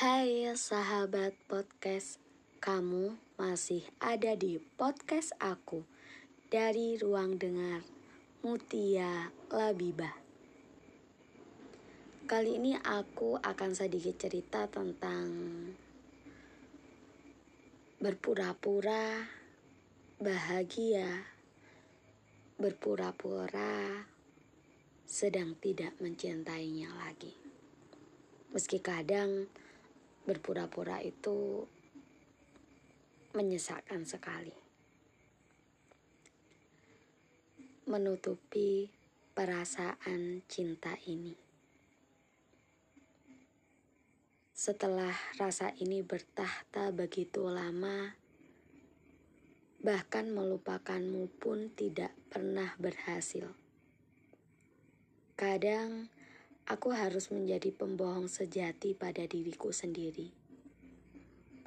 Hai sahabat podcast, kamu masih ada di podcast aku dari ruang dengar Mutia Labibah. Kali ini aku akan sedikit cerita tentang berpura-pura bahagia, berpura-pura sedang tidak mencintainya lagi. Meski kadang berpura-pura itu menyesakkan sekali. Menutupi perasaan cinta ini. Setelah rasa ini bertahta begitu lama, bahkan melupakanmu pun tidak pernah berhasil. Kadang aku harus menjadi pembohong sejati pada diriku sendiri,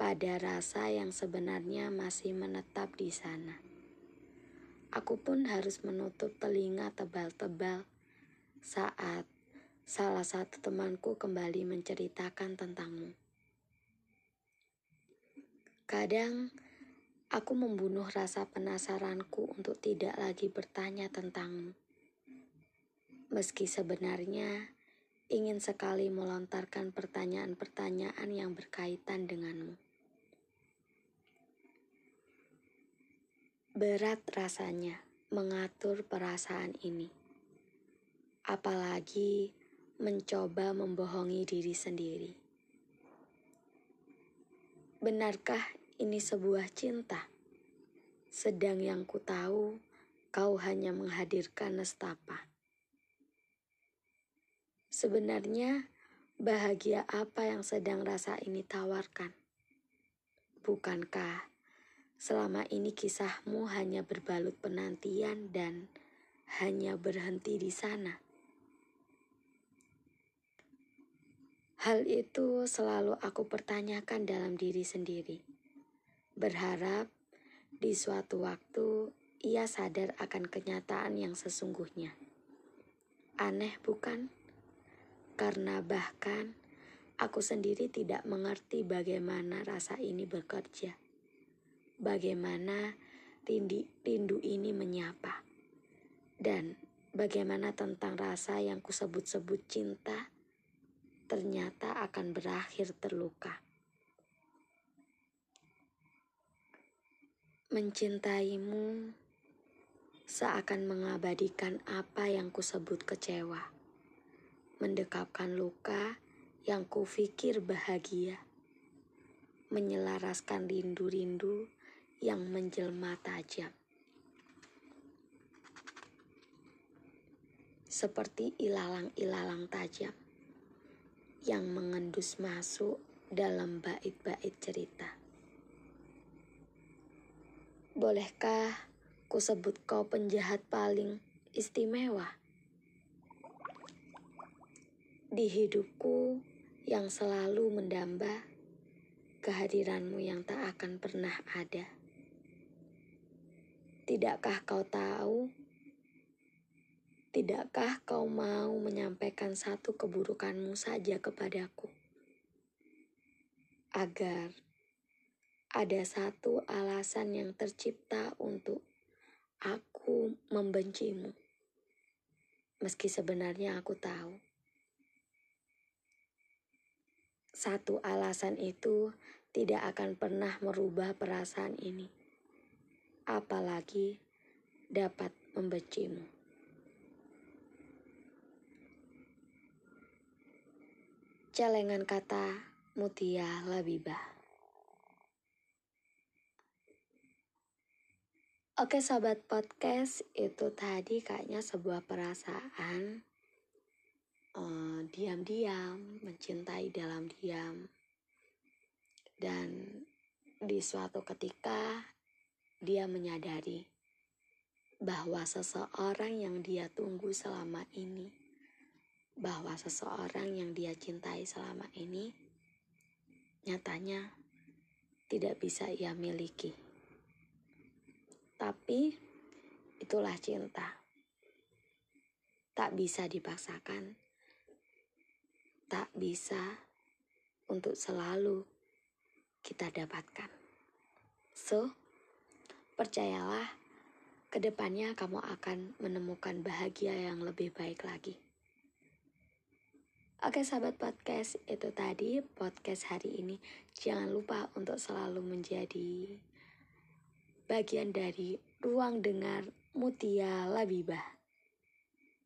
pada rasa yang sebenarnya masih menetap di sana. Aku pun harus menutup telinga tebal-tebal saat salah satu temanku kembali menceritakan tentangmu. Kadang aku membunuh rasa penasaranku untuk tidak lagi bertanya tentangmu meski sebenarnya ingin sekali melontarkan pertanyaan-pertanyaan yang berkaitan denganmu. Berat rasanya mengatur perasaan ini, apalagi mencoba membohongi diri sendiri. Benarkah ini sebuah cinta? Sedang yang ku tahu, kau hanya menghadirkan nestapa. Sebenarnya, bahagia apa yang sedang rasa ini tawarkan? Bukankah selama ini kisahmu hanya berbalut penantian dan hanya berhenti di sana? Hal itu selalu aku pertanyakan dalam diri sendiri. Berharap di suatu waktu ia sadar akan kenyataan yang sesungguhnya. Aneh, bukan? Karena bahkan aku sendiri tidak mengerti bagaimana rasa ini bekerja, bagaimana rindu, rindu ini menyapa, dan bagaimana tentang rasa yang kusebut-sebut cinta ternyata akan berakhir terluka. Mencintaimu seakan mengabadikan apa yang kusebut kecewa mendekapkan luka yang kupikir bahagia, menyelaraskan rindu-rindu yang menjelma tajam. Seperti ilalang-ilalang tajam yang mengendus masuk dalam bait-bait cerita. Bolehkah ku sebut kau penjahat paling istimewa? Di hidupku yang selalu mendamba kehadiranmu yang tak akan pernah ada. Tidakkah kau tahu? Tidakkah kau mau menyampaikan satu keburukanmu saja kepadaku? Agar ada satu alasan yang tercipta untuk aku membencimu. Meski sebenarnya aku tahu Satu alasan itu tidak akan pernah merubah perasaan ini, apalagi dapat membencimu. Celengan kata Mutia Labibah. Oke sobat podcast, itu tadi kayaknya sebuah perasaan eh, diam-diam, mencintai dalam diam. Dan di suatu ketika dia menyadari bahwa seseorang yang dia tunggu selama ini, bahwa seseorang yang dia cintai selama ini, nyatanya tidak bisa ia miliki. Tapi itulah cinta. Tak bisa dipaksakan tak bisa untuk selalu kita dapatkan. So, percayalah, ke depannya kamu akan menemukan bahagia yang lebih baik lagi. Oke sahabat podcast, itu tadi podcast hari ini. Jangan lupa untuk selalu menjadi bagian dari ruang dengar Mutia Labibah.